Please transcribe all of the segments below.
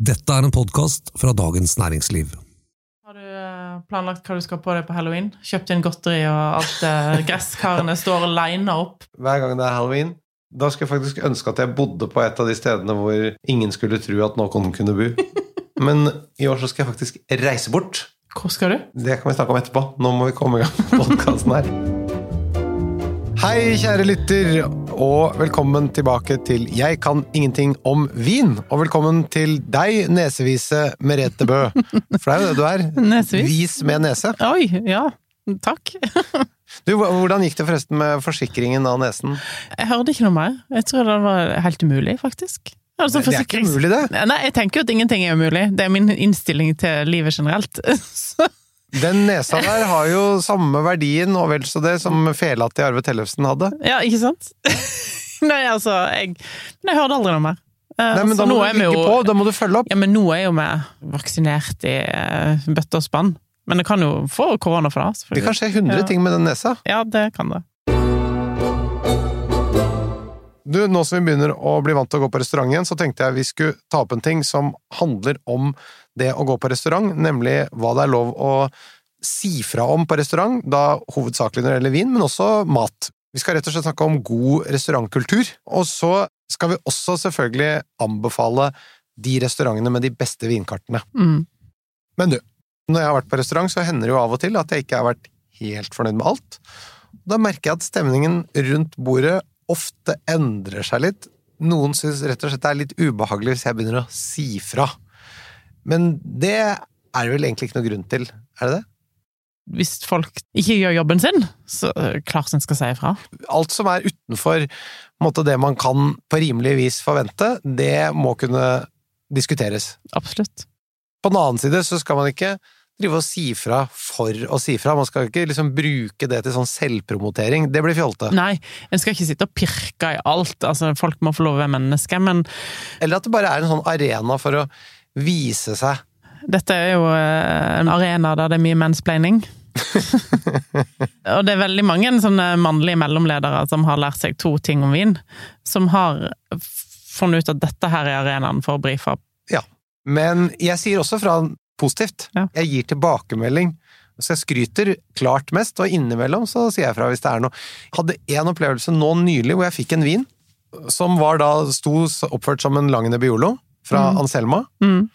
Dette er en podkast fra Dagens Næringsliv. Har du eh, planlagt hva du skal på deg på halloween? Kjøpt inn godteri og alt eh, gresskarene står lina opp? hver gang det er halloween. Da skulle jeg faktisk ønske at jeg bodde på et av de stedene hvor ingen skulle tro at noen kunne bo. Men i år så skal jeg faktisk reise bort. Hvor skal du? Det kan vi snakke om etterpå. Nå må vi komme i gang med podkasten her. Hei, kjære lytter, og velkommen tilbake til Jeg kan ingenting om vin. Og velkommen til deg, nesevise Merete Bø. For det er jo det du er. Nesevis? Vis med nese. Oi, ja. Takk. Du, Hvordan gikk det forresten med forsikringen av nesen? Jeg hørte ikke noe mer. Jeg tror det var helt umulig, faktisk. Altså, Det er ikke umulig, det. Nei, jeg tenker jo at ingenting er umulig. Det er min innstilling til livet generelt. Så, Den nesa der har jo samme verdien og vel så det som fela til Arve Tellefsen hadde. ja, ikke sant? Nei, altså, jeg Men jeg hørte aldri noe mer. Eh, Nei, men altså, Da må du ligge jo- på, da må du følge opp. Ja, men nå er jo vi vaksinert i eh, bøtte og spann. Men det kan jo få korona for det. Det kan skje 100 Ja. ting med den nesa. Ja, det kan det. Du, Nå som vi begynner å bli vant til å gå på restaurant igjen, så tenkte jeg vi skulle ta opp en ting som handler om det å gå på restaurant, nemlig hva det er lov å si fra om på restaurant, da hovedsakelig når det gjelder vin, men også mat. Vi skal rett og slett snakke om god restaurantkultur, og så skal vi også selvfølgelig anbefale de restaurantene med de beste vinkartene. Mm. Men du, når jeg har vært på restaurant, så hender det jo av og til at jeg ikke har vært helt fornøyd med alt. Da merker jeg at stemningen rundt bordet ofte endrer seg litt. Noen syns rett og slett det er litt ubehagelig hvis jeg begynner å si fra. Men det er det vel egentlig ikke noe grunn til, er det det? Hvis folk ikke gjør jobben sin, så klart en skal si ifra. Alt som er utenfor måte, det man kan på rimelig vis forvente, det må kunne diskuteres. Absolutt. På den annen side så skal man ikke drive og si fra for å si fra. Man skal ikke liksom bruke det til sånn selvpromotering. Det blir fjolte. Nei, en skal ikke sitte og pirke i alt. Altså, folk må få lov å være mennesker, men Eller at det bare er en sånn arena for å vise seg. dette er jo eh, en arena der det er mye mansplaining. og det er veldig mange sånne mannlige mellomledere som har lært seg to ting om vin, som har funnet ut at dette her er arenaen for å brife opp. Men jeg sier også fra positivt. Ja. Jeg gir tilbakemelding. Så jeg skryter klart mest, og innimellom så sier jeg fra hvis det er noe. Jeg hadde en opplevelse nå nylig hvor jeg fikk en vin som var da sto oppført som en Langene Nebbiolo fra Mm. Anselma. Mm.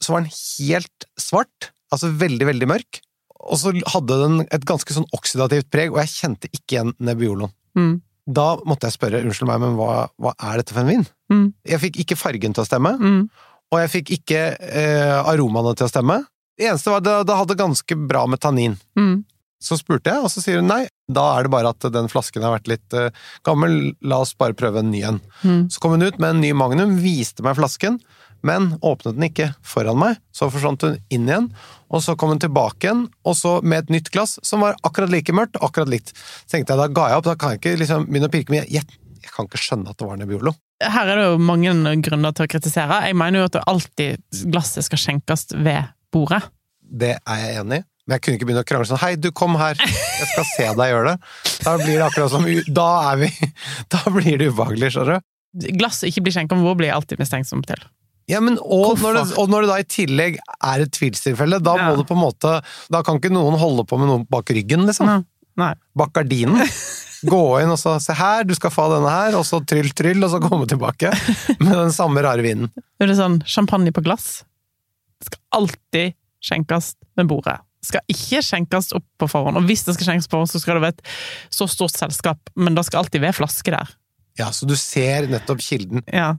Så var den helt svart, altså veldig, veldig mørk. Og så hadde den et ganske sånn oksidativt preg, og jeg kjente ikke igjen Nebbioloen. Mm. Da måtte jeg spørre, unnskyld meg, men hva, hva er dette for en vin? Mm. Jeg fikk ikke fargen til å stemme, Mm. og jeg fikk ikke eh, aromaene til å stemme. Det eneste var at det, det hadde ganske bra med tannin. Mm. Så spurte jeg, og så sier hun nei, da er det bare at den flasken har vært litt uh, gammel, la oss bare prøve en ny en. Mm. Så kom hun ut med en ny Magnum, viste meg flasken, men åpnet den ikke foran meg. Så forsvant hun inn igjen, og så kom hun tilbake igjen, og så med et nytt glass som var akkurat like mørkt, akkurat likt. Så tenkte jeg, da ga jeg opp, da kan jeg ikke liksom begynne å pirke, men jeg, jeg, kan ikke skjønne at det var Nebbiolo. Her er det jo mange grunner til å kritisere. Jeg mener jo at alltid glasset skal skjenkes ved bordet. Det er jeg enig i. Men jeg kunne ikke begynne å krangle sånn Hei, du, kom her! Jeg skal se deg gjøre det. Da blir det akkurat som Da er vi Da blir det ubehagelig, skjønner du. Glass ikke blir skjenka, hvor blir jeg alltid mistenksom til. Ja, men og når, det, og når det da i tillegg er et tvilstilfelle, da Ja. må du på en måte Da kan ikke noen holde på med noe bak ryggen, liksom. Nei. Nei. Bak gardinen. Gå inn og så se her, du skal få denne her, og så tryll, tryll, og så komme tilbake med den samme rare vinen. Det er sånn champagne på glass. Det skal alltid skjenkes med bordet. Skal ikke skjenkes opp på forhånd. Og hvis det skal skjenkes på forhånd, så skal det være et så stort selskap, men det skal alltid være flaske der. Ja, så du ser nettopp kilden. Ja.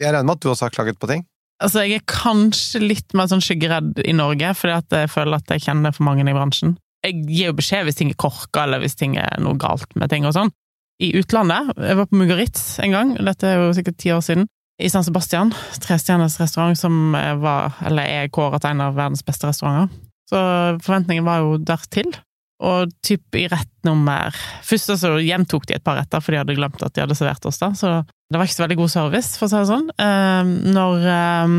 Jeg regner med at du også har klaget på ting? Altså, jeg er kanskje litt mer sånn skyggeredd i Norge, fordi at jeg føler at jeg kjenner for mange i bransjen. Jeg gir jo beskjed hvis ting er korka, eller hvis ting er noe galt med ting og sånn. I utlandet, jeg var på Mugaritz en gang, dette er jo sikkert ti år siden, i San Sebastian, trestjerners restaurant som var, eller er kåret til en av verdens beste restauranter. Så forventningen var jo dertil. Og typ i rett nummer Først så gjentok de et par retter, for de hadde glemt at de hadde servert oss da, så det var ikke så veldig god service, for å si det sånn. Eh, når eh,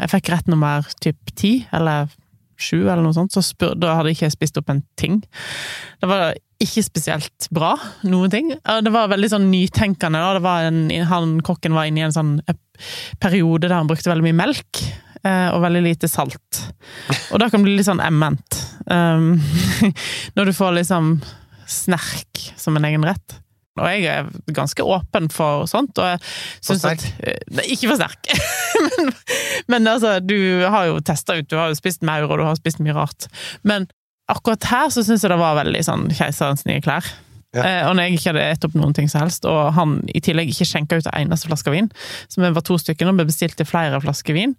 jeg fikk rett nummer typ ti, eller sju, eller noe sånt, så spør, da hadde jeg ikke spist opp en ting. Det var ikke spesielt bra, noen ting. Det var veldig sånn nytenkende, da. Det var en, han, kokken var inne i en sånn periode der han brukte veldig mye melk. Eh, og veldig lite salt. Og da kan det bli litt sånn emment. Um, når du får liksom snerk som en egen rett. Og jeg er ganske åpen for sånt. Og jeg For sterk? at Nei, Ikke for sterk! men, men altså, du har jo testa ut, du har jo spist maur, og du har spist mye rart. Men akkurat her så syns jeg det var veldig sånn keiserens nye klær. Ja. Eh, og når jeg ikke hadde spist opp noen ting som helst, og han i tillegg ikke skjenka ut en eneste flaske vin, som var to stykker, og ble bestilt til flere flasker vin,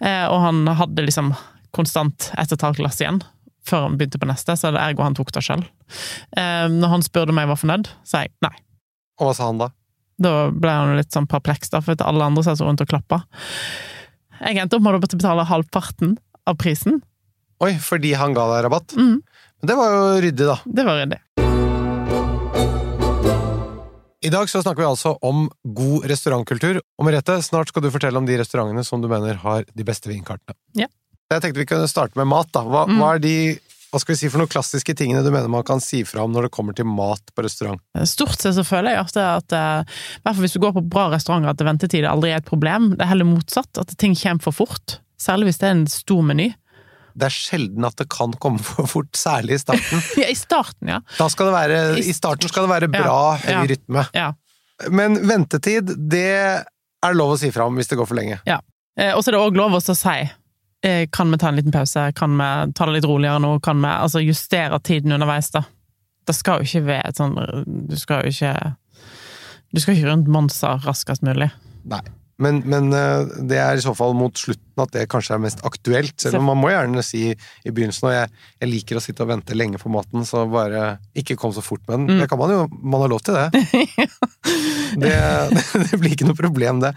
eh, og han hadde liksom konstant ett og et halvt glass igjen før han begynte på neste, så det ergo han tok det sjøl. Eh, når han spurte om jeg var fornøyd, sa jeg nei. Og hva sa han da? Da ble han litt sånn perpleks, da, for alle andre satt rundt og klappa. Jeg endte opp med å betale halvparten av prisen. Oi, fordi han ga deg rabatt? Mm, Men det var jo ryddig, da. det var ryddig. I dag så snakker vi altså om god restaurantkultur. Og Merete, snart skal du fortelle om de restaurantene som du mener har de beste vinkartene. Ja. Jeg tenkte vi kunne starte med mat. da. Hva, Mm. hva er de hva skal vi si for noen klassiske tingene du mener man kan si fra om når det kommer til mat på restaurant? Stort sett så føler jeg ofte at eh, i hvert fall hvis du går på bra restauranter, at ventetid aldri er et problem. Det er heller motsatt, at ting kommer for fort. Særlig hvis det er en stor meny. Det er sjelden at det kan komme for fort, særlig i starten. Ja, i starten, ja. Da skal det være, I starten skal det være bra, Ja, ja. rytme. ja. Men ventetid, det er lov å si fra om hvis det går for lenge. Ja. Og så er det òg lov å si eh, kan vi ta en liten pause, kan vi ta det litt roligere nå, kan vi altså justere tiden underveis, da. Det skal jo ikke være et sånn Du skal jo ikke Du skal ikke rundt Monster raskest mulig. Nei. Men, men eh, det er i så fall mot slutten at det kanskje er mest aktuelt. Selv om man må gjerne si i begynnelsen og jeg, jeg liker å sitte og vente lenge på maten, så bare ikke kom så fort med den. Mm. Det kan man jo. Man har lov til det. det. Det blir ikke noe problem, det.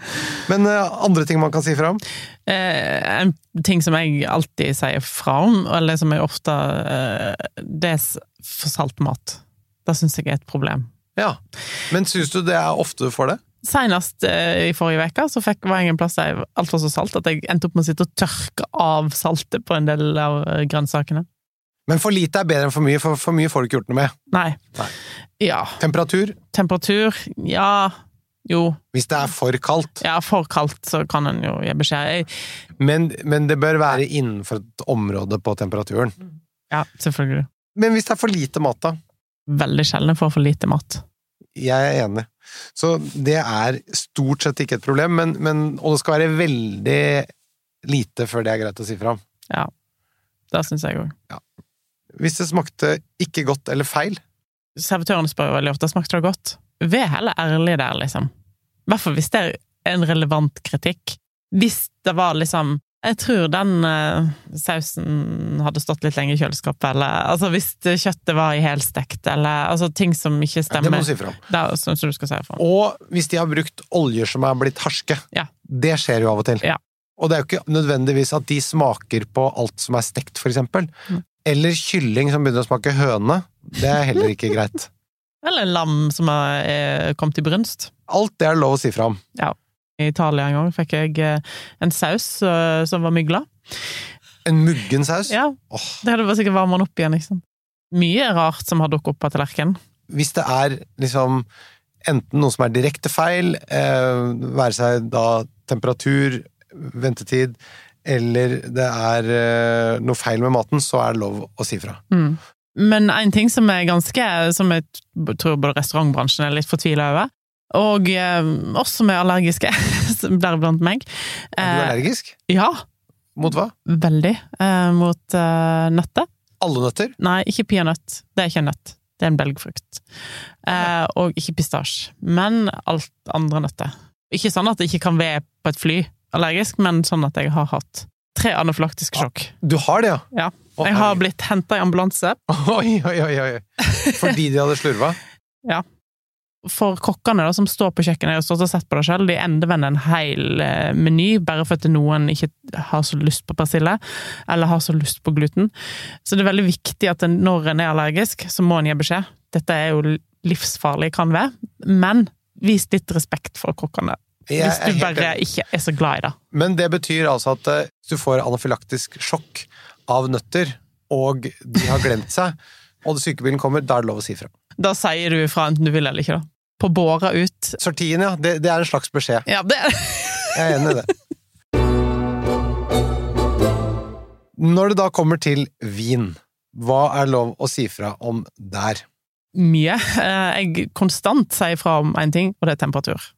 Men eh, andre ting man kan si fra om? Eh, en ting som jeg alltid sier fra om, eller som jeg ofte Det er for salt mat. Det syns jeg er et problem. Ja. Men syns du det er ofte du får det? Senest eh, i forrige uke så fikk, var jeg en plass der alt var så salt at jeg endte opp med å sitte og tørke av saltet på en del av eh, grønnsakene. Men for lite er bedre enn for mye, for for mye får du ikke gjort noe med. Nei. Nei. Ja. Temperatur? Temperatur? Ja. Jo. Hvis det er for kaldt. Ja, for kaldt så kan en jo gi beskjed. Jeg, Men, men det bør være innenfor et område på temperaturen. ja, selvfølgelig. Men hvis det er for lite mat, da? Veldig sjelden får for lite mat. Jeg er enig. Så det er stort sett ikke et problem, men, men, og det skal være veldig lite før det er greit å si fra om. Ja. Det syns jeg òg. Hvis det smakte ikke godt eller feil, Servitørene spør jo veldig ofte smakte det godt. Vær heller ærlig der, liksom. I hvert fall hvis det er en relevant kritikk. Hvis det var liksom Jeg tror den uh, sausen hadde stått litt lenger i kjøleskapet, eller altså hvis kjøttet var i helstekt, eller altså ting som ikke stemmer. det må du si fra om. som du skal si ifra om. Og hvis de har brukt oljer som er blitt harske. Ja. Det skjer jo av og til. Ja. Og det er jo ikke nødvendigvis at de smaker på alt som er stekt, for eksempel. Mm. Eller kylling som begynner å smake høne. Det er heller ikke greit. Eller lam som er er kommet i brunst. Alt det er lov å si fra om. I Italia en gang fikk jeg eh, en saus eh, som var mygla. En muggen saus. Ja, Oh. det hadde sikkert varma den opp igjen, liksom. Mye rart som har dukket opp på tallerkenen. hvis det er liksom enten noe som er direkte feil, eh, være seg da temperatur, ventetid, eller det er eh, noe feil med maten, så er det lov å si fra. Mm. Men en ting som er ganske Som jeg tror både restaurantbransjen er litt fortvila over, og eh, oss som er allergiske, deriblant meg Er du eh, allergisk? Ja, Mot hva? veldig. Eh, mot nøtter. Alle nøtter? Nei, ikke peanøtt. Det er ikke en nøtt. Det er en belgfrukt. Eh, og ikke pistasje. Men alt andre nøtter. Ikke sånn at jeg ikke kan være på et fly allergisk, men sånn at jeg har hatt tre anafylaktiske sjokk. Du har det, ja? Ja. Jeg har blitt henta i ambulanse Oi, oi, oi, oi. Fordi de hadde slurva? For kokkene da, som står på kjøkkenet, jeg har stått og sett på det selv, de endevender en hel eh, meny bare for at noen ikke har så lyst på persille, eller har så lyst på gluten. Så det er veldig viktig at når en er allergisk, så må en gi beskjed. Dette er jo livsfarlig, kan være, men vis litt respekt for kokkene. Hvis du bare ikke er så glad i det. Men det betyr altså at eh, hvis du får anafylaktisk sjokk av nøtter, og de har glemt seg, og sykebilen kommer, da er det lov å si fra. Da sier du fra enten du vil eller ikke, da. På båra ut. Sortien, ja. Det, det er en slags beskjed. Ja, det Jeg er enig i det. Når det da kommer til vin, hva er lov å si fra om der? Mye. Eh, Jeg konstant sier fra om én ting, og det er temperatur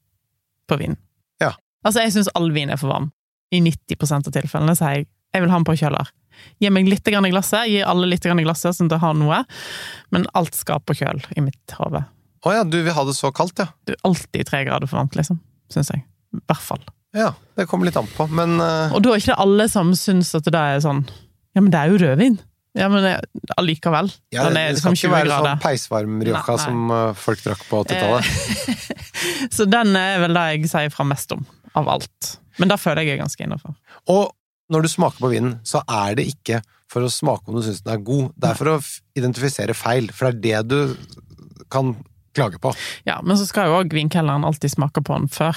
på vin. Ja. Altså, jeg syns all vin er for varm. I 90% av tilfellene sier jeg jeg vil ha den på kjøler. Gi meg litt grann i glasset, gi alle litt grann i glasset, sånn at jeg har noe, men alt skal på kjøl i mitt hode. Å ja, du vil ha det så kaldt, ja. Du, er alltid tre grader for varmt, liksom. Syns jeg. I hvert fall. Ja, det kommer litt an på, men uh... Og da er ikke det alle som syns at det er sånn Ja, men det er jo rødvin. Ja, men allikevel. ja, det, det skal liksom ikke 20 være sånn peisvarm rioja som eh, folk drakk på 80-tallet. Så den er vel det jeg sier fra mest om, av alt. Men da føler jeg jeg er ganske innafor. Og når du smaker på vinen, så er det ikke for å smake om du syns den er god, det er for å identifisere feil, for det er det du kan klage på. Ja, men så skal jo òg vinkelleren alltid smake på den før.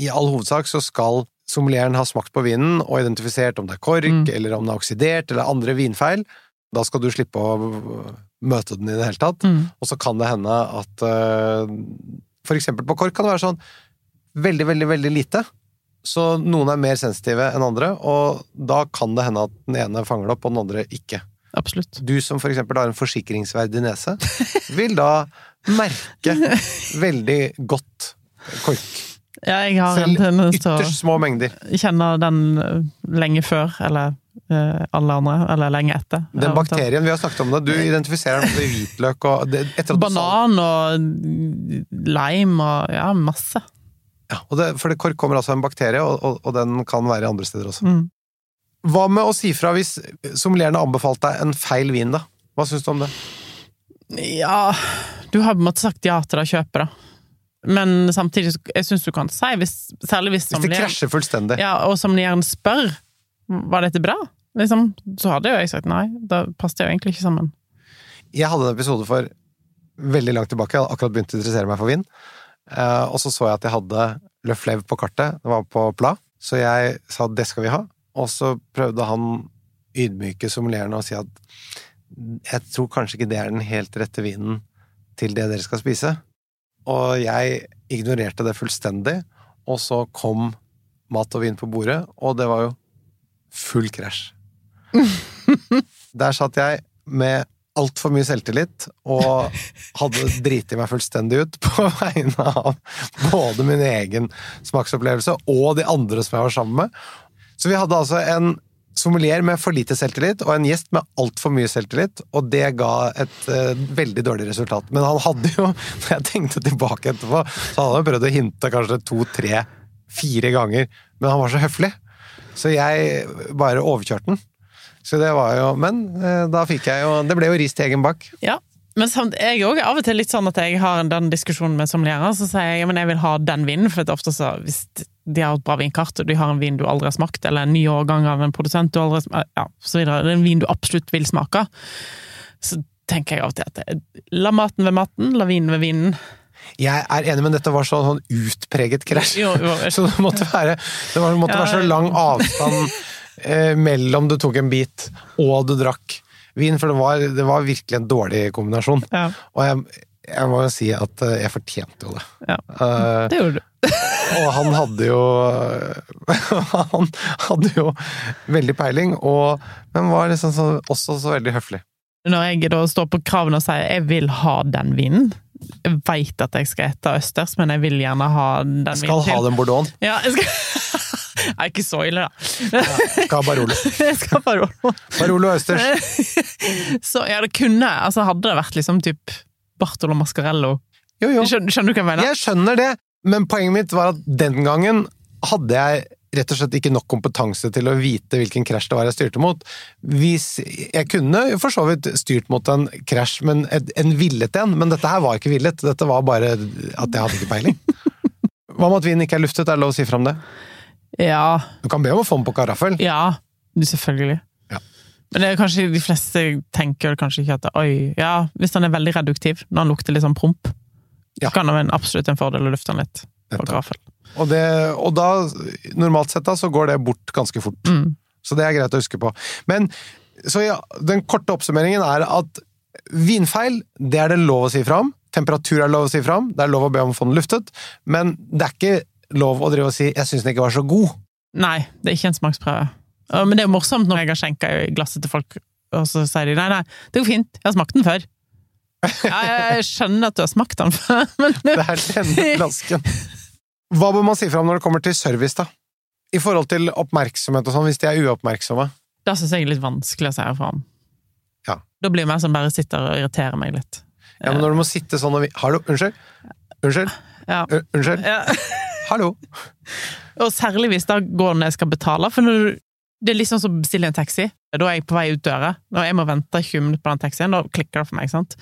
I all hovedsak så skal sommelieren ha smakt på vinen og identifisert om det er kork, Mm. eller om den er oksidert, eller andre vinfeil. Da skal du slippe å møte den i det hele tatt. Mm. Og så kan det hende at øh, For eksempel på kork kan det være sånn veldig, veldig, veldig lite. Så noen er mer sensitive enn andre, og da kan det hende at den ene fanger det opp, og den andre ikke. Absolutt. Du som for eksempel har en forsikringsverdig nese, vil da merke veldig godt kork. Ja, jeg har en Selv tendens til Ytterst små mengder. å kjenne den lenge før, eller eh, alle andre, eller lenge etter. Den bakterien, vi har snakket om det, du identifiserer den med hvitløk og Banan og lime og ja, masse. Ja, og det, for det kork kommer altså av en bakterie, og, og, og den kan være andre steder også. Mm. Hva med å si fra hvis sommelieren har anbefalt deg en feil vin, da? Hva syns du om det? Ja Du har på en måte sagt ja til det kjøpet, da. Men samtidig, jeg syns du kan si, hvis, særlig hvis Hvis det krasjer fullstendig. Ja, og sommelieren spør var dette bra, liksom, så hadde jo jeg sagt nei. Da passet det jo egentlig ikke sammen. Jeg hadde en episode for veldig langt tilbake, jeg hadde akkurat begynt å interessere meg for vin. Eh, og så så jeg at jeg hadde Le Fleuve på kartet, det var på Pla, så jeg sa det skal vi ha. Og så prøvde han ydmyke somulerende og si at jeg tror kanskje ikke det er den helt rette vinen til det dere skal spise. Og jeg ignorerte det fullstendig, og så kom mat og vin på bordet, og det var jo full krasj. Der satt jeg med altfor mye selvtillit og hadde driti meg fullstendig ut på vegne av både min egen smaksopplevelse og de andre som jeg var sammen med. Så vi hadde altså en sommelier med for lite selvtillit og en gjest med altfor mye selvtillit, og det ga et uh, veldig dårlig resultat. Men han hadde jo, når jeg tenkte tilbake etterpå, så han hadde prøvd å hinte kanskje to, tre, fire ganger, men han var så høflig. Så jeg bare overkjørte den. Så det var jo Men eh, da fikk jeg jo Det ble jo ris til egen bak. Ja, men samt, jeg er av og til litt sånn at jeg har den diskusjonen med sommelierer, så sier jeg men jeg vil ha den vinen, for ofte så hvis de har et bra vinkart, og de har en vin du aldri har smakt, eller en ny årgang av en produsent du aldri har smakt, ja, så videre, det er en vin du absolutt vil smake, så tenker jeg av og til at det, la maten ved maten, la vinen ved vinen. Jeg er enig, men dette var sånn, sånn utpreget krasj. Så det måtte være, det måtte være så lang avstand eh, mellom du tok en bit og du drakk vin, for det var, det var virkelig en dårlig kombinasjon. Ja, Og jeg, jeg må jo si at eh, jeg fortjente jo det. ja. Eh, Det gjorde du. og han hadde jo Han hadde jo veldig peiling, og, men var liksom så, også så veldig høflig. Når jeg da står på kravene og sier jeg vil ha den vinen, jeg veit at jeg skal ete østers, men jeg vil gjerne ha den vinen skal ha den bordeauxen. Ja, jeg skal... Er ikke så ille, da. Skal ha Barolo. Skal bare Barolo østers. Så ja, det kunne Altså, hadde det vært liksom typ Bartolo Mascarello Jo, jo. Skjønner, skjønner du hva jeg mener? Jeg skjønner det, men poenget mitt var at den gangen hadde jeg rett og slett ikke nok kompetanse til å vite hvilken krasj det var jeg styrte mot. Hvis jeg kunne for så vidt styrt mot en krasj, men en, villet en, men dette her var ikke villet. Dette var bare at jeg hadde ikke peiling. Hva med at vinen ikke er luftet? Er det lov å si fram det? Ja. Du kan be om å få den på karaffel. Ja. Selvfølgelig. Ja. Men det er kanskje de fleste tenker kanskje ikke at oi, ja, hvis den er veldig reduktiv, når den lukter litt sånn promp, Ja. så kan det være en absolutt en fordel å lufte den litt på karaffel. Og, det, og da, normalt sett da, så går det bort ganske fort. Mm. Så det er greit å huske på. Men så ja, den korte oppsummeringen er at vinfeil, det er det lov å si fra om. Temperatur er lov å si fra om. Det er lov å be om å få den luftet. Men det er ikke lov å drive og si 'jeg syns den ikke var så god'. Nei, det er ikke en smaksprøve. Men det er jo morsomt når jeg har skjenka i glasset til folk, og så sier de nei, nei, det går fint, jeg har smakt den før. Ja, jeg skjønner at du har smakt den før, men Det er denne flasken. Hva bør man si fra om når det kommer til service, da? I forhold til oppmerksomhet og sånn, hvis de er uoppmerksomme. det syns jeg er litt vanskelig å si herfra om. Ja. Da blir det meg som bare sitter og irriterer meg litt. Ja, men når du må sitte sånn og vi... Hallo, unnskyld? Unnskyld? Ja. Unnskyld? Ja. Hallo? Og særlig hvis det går når jeg skal betale, for når du, det er litt sånn som å bestille en taxi. Da er jeg på vei ut døra, og jeg må vente 20 minutter på den taxien, da klikker det for meg, sant.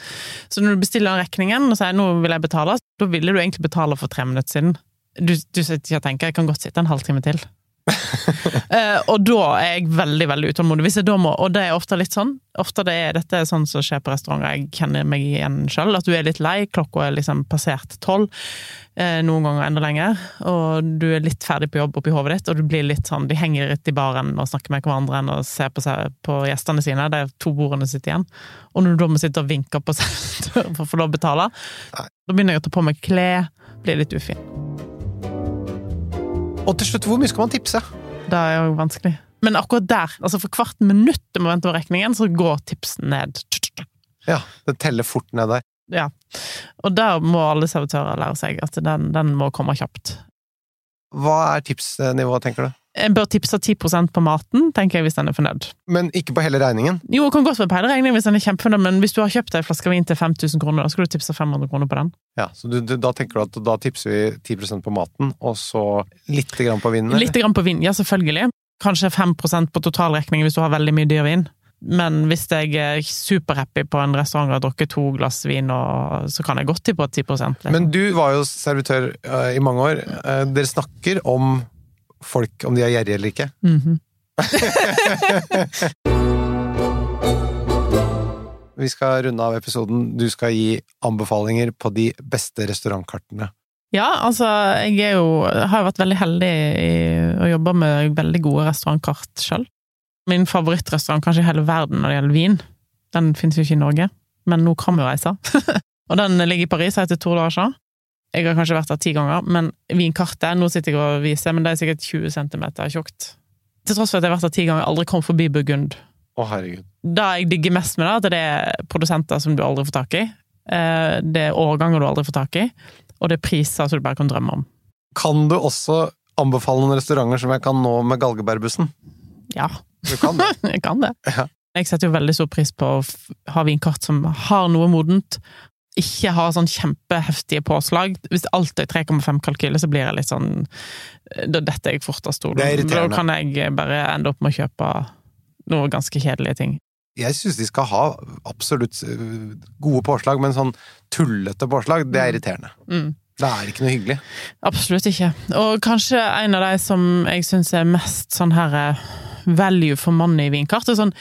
Så når du bestiller den regningen og sier 'nå vil jeg betale', da ville du egentlig betale for tre minutter siden. Du, du sitter ikke og tenker 'jeg kan godt sitte en halvtime til'. uh, og da er jeg veldig veldig utålmodig. Hvis jeg da må, og det er ofte litt sånn. Ofte det er dette er sånn som skjer på restauranter, jeg kjenner meg igjen sjøl. At du er litt lei, klokka er liksom passert tolv, noen ganger enda lenger. Og du er litt ferdig på jobb oppi hodet ditt, og du blir litt sånn De henger litt i baren og snakker med hverandre enn å se på, seg, på gjestene sine. Det er to bordene sitt igjen. Og når du da må sitte og vinke på servitøren for å få lov å betale, da begynner jeg å ta på meg klær, blir litt ufin. Og til slutt, hvor mye skal man tipse? Det er jo vanskelig. Men akkurat der, altså for hvert minutt du må vente på regningen, så går tipsen ned. Ja, det teller fort ned der. Ja. Og der må alle servitører lære seg at den, den må komme kjapt. Hva er tipsnivået, tenker du? En bør tipse 10% på maten, tenker jeg, hvis den er fornøyd. Men ikke på hele regningen? Jo, det kan godt være på hele regningen hvis den er kjempefornøyd, men hvis du har kjøpt ei flaske vin til 5000 kroner, da skal du tipse 500 kroner på den. Ja, så du, du, da tenker du at da tipser vi 10% på maten, og så litt grann på vinen? Litt grann på vin, ja, selvfølgelig. Kanskje 5% på totalrekningen hvis du har veldig mye dyr vin. Men hvis jeg er superhappy på en restaurant og har drukket to glass vin, så kan jeg godt tippe 10% liksom. Men du var jo servitør uh, i mange år. Uh, dere snakker om folk, om de er gjerrige eller ikke. Mhm. Vi skal runde av episoden. Du skal gi anbefalinger på de beste restaurantkartene. Ja, altså, jeg jo, har jo vært veldig heldig i å jobbe med veldig gode restaurantkart sjøl. Min favorittrestaurant kanskje i hele verden når det gjelder vin, den finnes jo ikke i Norge, men nå kan vi reise. og den ligger i Paris, heter Tour d'Argent. Jeg har kanskje vært der ti ganger, men vinkartet Nå sitter jeg og viser, men det er sikkert 20 cm tjukt. Til tross for at jeg har vært der ti ganger, aldri kom forbi Burgund. Å, herregud. Det jeg digger mest med det, at det er produsenter som du aldri får tak i. Eh, Det er årganger du aldri får tak i, og det er priser som du bare kan drømme om. Kan du også anbefale noen restauranter som jeg kan nå med galgebærbussen? Ja, Du kan det. jeg kan det. Ja. Jeg setter jo veldig stor pris på å ha vinkart som har noe modent. Ikke ha sånn kjempeheftige påslag. Hvis alt er 3,5 kalkyler, så blir jeg litt sånn Da detter jeg fort av stolen. Er. Da kan jeg bare ende opp med å kjøpe noe ganske kjedelige ting. Jeg syns de skal ha absolutt øh, gode påslag, men sånn tullete påslag, det er irriterende. Mm. Det er ikke noe hyggelig. Absolutt ikke. Og kanskje en av de som jeg syns er mest sånn her eh, value for money i vinkart, er sånn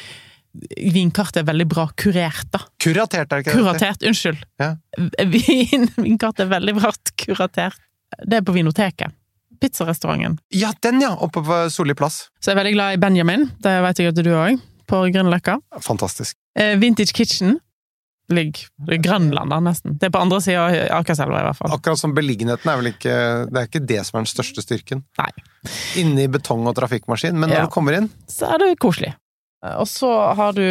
Vinkart er veldig bra kurert, da. Kuratert, er det ikke det? Kuratert, unnskyld. Ja. Vin, vinkart er veldig bra kuratert. Det er på Vinoteket. Pizzarestauranten. Ja, den ja! Oppe på Solli plass. Så jeg er veldig glad i Benjamin. Det vet jeg at du òg. På Grünerløkka. Fantastisk. Eh, Vintage Kitchen ligger er Grønland, da, nesten. Det er på andre sida av Akerselva, i hvert fall. Akkurat som beliggenheten er vel ikke Det er ikke det som er den største styrken. Nei. Inne i betong og trafikkmaskin, men når Ja. du kommer inn Så er det koselig. Og så har du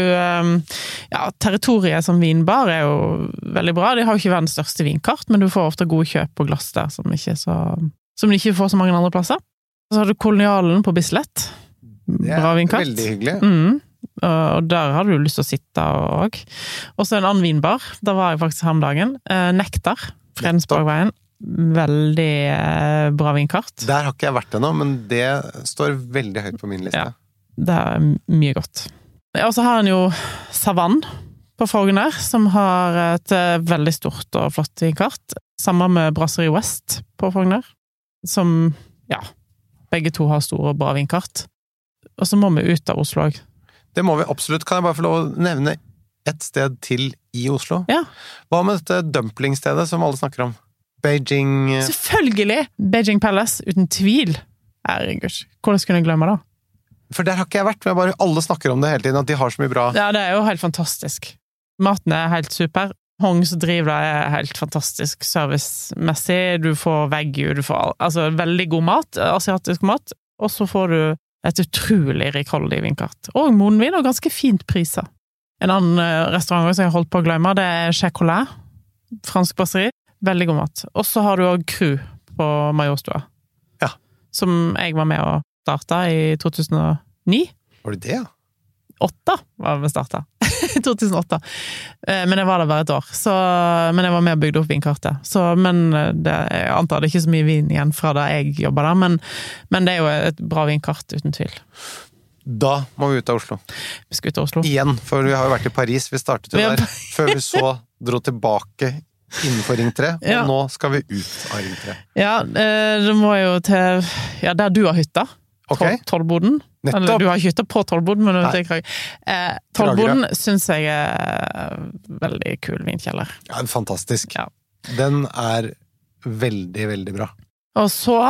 Ja, Territoriet som vinbar er jo veldig bra. De har jo ikke verdens største vinkart, men du får ofte gode kjøp på glass der som ikke, så, som de ikke får så mange andre plasser. Så har du Kolonialen på Bislett. Bra vinkart. veldig hyggelig. Mm. Og der hadde du lyst til å sitte òg. Og så en annen vinbar. Der var jeg faktisk her om dagen. Eh, Nektar. Fredensborgveien. Veldig eh, bra vinkart. Der har ikke jeg vært ennå, men det står veldig høyt på min liste. Ja. Det er mye godt. Og så har en jo Savann på Frogner, som har et eh, veldig stort og flott vinkart. Sammen med Brasserie West på Frogner, som ja, begge to har store og bra vinkart. Og så må vi ut av Oslo òg. Det må vi absolutt. Kan jeg bare få lov å nevne ett sted til i Oslo? Ja. Hva med dette dumplingstedet som alle snakker om? Beijing eh, Selvfølgelig! Beijing Palace, uten tvil. Herregud, hvordan kunne jeg glemme det? For der har ikke jeg vært, men jeg bare, alle snakker om det hele tiden, at de har så mye bra Ja, det er jo helt fantastisk. Maten er helt super. Hong som driver det, er helt fantastisk servicemessig. Du får veggie, du får altså veldig god mat, asiatisk mat. Og så får du Det er et utrolig rikholdig vinkart. Og munnvin, og ganske fint priser. En annen eh, restaurant som jeg holdt på å glemme, det er Chez Colin. Fransk brasserie. Veldig god mat. Og så har du òg Crew på Majorstua. Ja. Som jeg var med og starta i 2009. Var det det, ja? Åtte var vi starta. 2008. Eh, Men jeg var der bare et år. Så, men jeg var med og bygde opp vinkartet. Så, men eh, det, jeg antar det er ikke så mye vin igjen fra da jeg jobba der, men, men det er jo et bra vinkart, uten tvil. Da må vi ut av Oslo. Vi skal ut av Oslo. Igjen, for vi har jo vært i Paris. Vi startet jo der, før vi så dro tilbake innenfor Ring 3, og Ja. nå skal vi ut av Ring 3. Ja, eh, det må jo til Ja, der du har hytta. Okay. Eller nettopp. du har ikke hytta på Tollboden, men ikke hva eh, Tollboden syns jeg er veldig kul vinkjeller. Ja, fantastisk. Ja. Den er veldig, veldig bra. Og så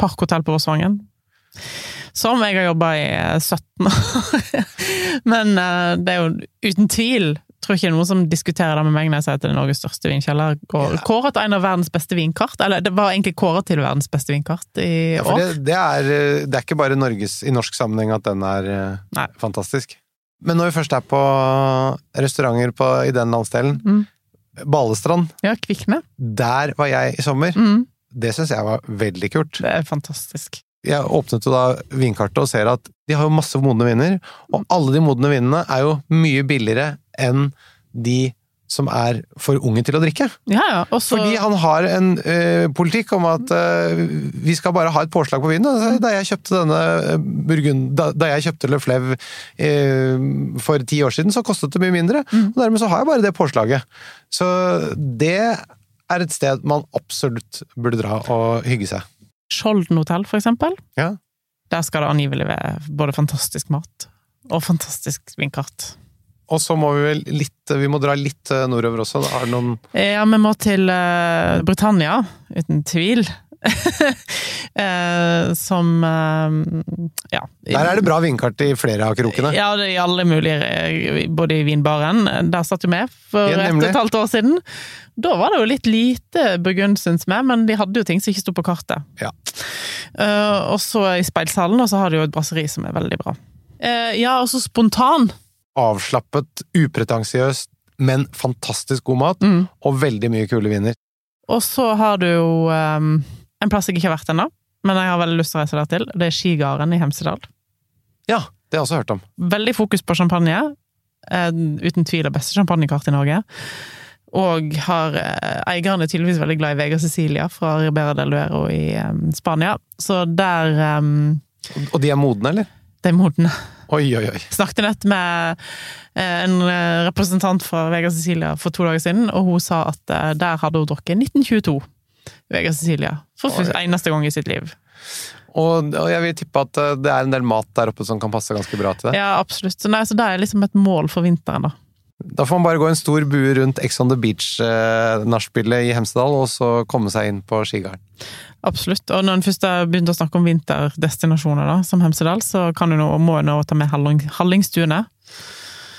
Parkhotell på Vårsvangen. Som jeg har jobba i eh, 17 år. Men eh, det er jo uten tvil tror ikke det er noen som diskuterer det med meg når jeg sier at det er Norges største vinkjeller. Og Ja. Kåret til en av verdens beste vinkart. Eller det var egentlig kåret til verdens beste vinkart i Ja, år. det, det, er, eh, det er ikke bare Norges, i norsk sammenheng at den er eh, Nei. fantastisk. Men når vi først er på restauranter på, i den landsdelen, Mm. Balestrand, Ja, Kvikne. der var jeg i sommer. Mm, Det syns jeg var veldig kult. det er fantastisk. Jeg åpnet jo da vinkartet og ser at de har jo masse modne viner, og alle de modne vinene er jo mye billigere enn de som er for unge til å drikke. Ja, ja. også... Fordi han har en ø, politikk om at ø, vi skal bare ha et påslag på vinen. Altså, Da jeg kjøpte denne eh, Burgund, da, da jeg kjøpte Le Flev ø, for ti år siden, så kostet det mye mindre. Og dermed så har jeg bare det påslaget. Så det er et sted man absolutt burde dra og hygge seg. Skjolden hotell, for eksempel. Ja. Der skal det angivelig være både fantastisk mat og fantastisk vinkart. Og så må vi vel litt Vi må dra litt eh, nordover også. Da er det noen Ja, vi må til eh, Britannia, uten tvil. Eh, som eh, Ja. Der er det bra vinkart i flere av krokene. Ja, i alle mulige eh, Både i vinbaren. Der satt jo vi for Ja, ett og et halvt år siden. Da var det jo litt lite burgund, syns vi, men de hadde jo ting som ikke sto på kartet. Ja. Og så i speilsalen, og så har de jo et brasseri som er veldig bra. Ja, og så spontan. Avslappet, upretensiøst, men fantastisk god mat. Mm. Og veldig mye kule viner. Og så har du jo um, en plass jeg ikke har vært ennå, men jeg har veldig lyst til å reise der til. Det er Skigarden i Hemsedal. Ja, det har jeg også hørt om. Veldig fokus på champagne. Eh, uten tvil det beste champagnekart i Norge. Og har eieren eierne tydeligvis veldig glad i Vega Cecilia fra Ribera del Duero i eh, Spania. Så der um, Og de er modne, eller? De er modne. Oi, oi, oi. Snakket nett med eh, en eh, representant fra Vega Cecilia for to dager siden, og hun sa at eh, der hadde hun drukket 1922. Vega Cecilia. For Oi. første, eneste gang i sitt liv. Og, og jeg vil tippe at eh, det er en del mat der oppe som kan passe ganske bra til det. Ja, absolutt. Så, nei, så det er liksom et mål for vinteren, da. Da får man bare gå en stor bue rundt Ex on the Beach-nachspielet i Hemsedal, og så komme seg inn på skigarden. Absolutt. Og når en først har begynt å snakke om vinterdestinasjoner, da, som Hemsedal, så kan du nå, må en ta med Halling, Hallingstuene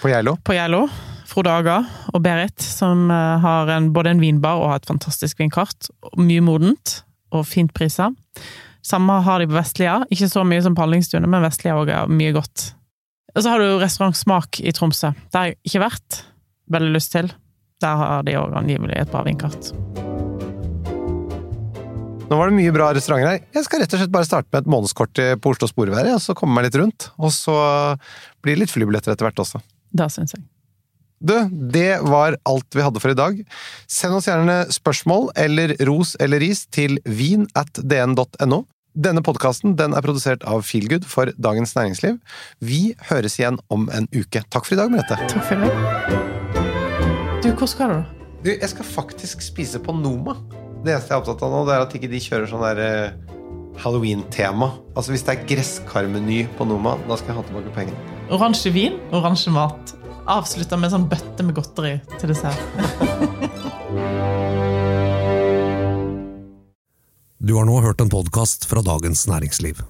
På Geilo. på Geilo. Frode Aga og Berit, som eh, har en, både en vinbar og har et fantastisk vinkart. Mye modent og fint priser. Samme har de på Vestlia. Ikke så mye som på Hallingstuene, men Vestlia òg er mye godt. Og så har du restaurant Smak i Tromsø. Det har jeg ikke vært. Veldig lyst til. Der har de òg angivelig et bra vinkart. Nå var det mye bra restauranter her. Jeg skal rett og slett bare starte med et månedskort på Oslo Sporveier, og så komme meg litt rundt. Og så blir det litt flybilletter etter hvert også. Det syns jeg. Du, det var alt vi hadde for i dag. Send oss gjerne spørsmål eller ros eller ris til vin at dn.no. Denne podkasten den er produsert av Feelgood for Dagens Næringsliv. Vi høres igjen om en uke. Takk for i dag, Merete. Takk for meg. Du, hvor skal du? Du, jeg skal faktisk spise på Noma. Det eneste jeg er opptatt av nå, det er at ikke de kjører sånn der eh, Halloween-tema. Altså Hvis det er gresskarmeny på Noma, da skal jeg ha tilbake pengene. Oransje vin, oransje mat. Avslutta med en sånn bøtte med godteri til dessert. Du har nå hørt en podkast fra Dagens Næringsliv.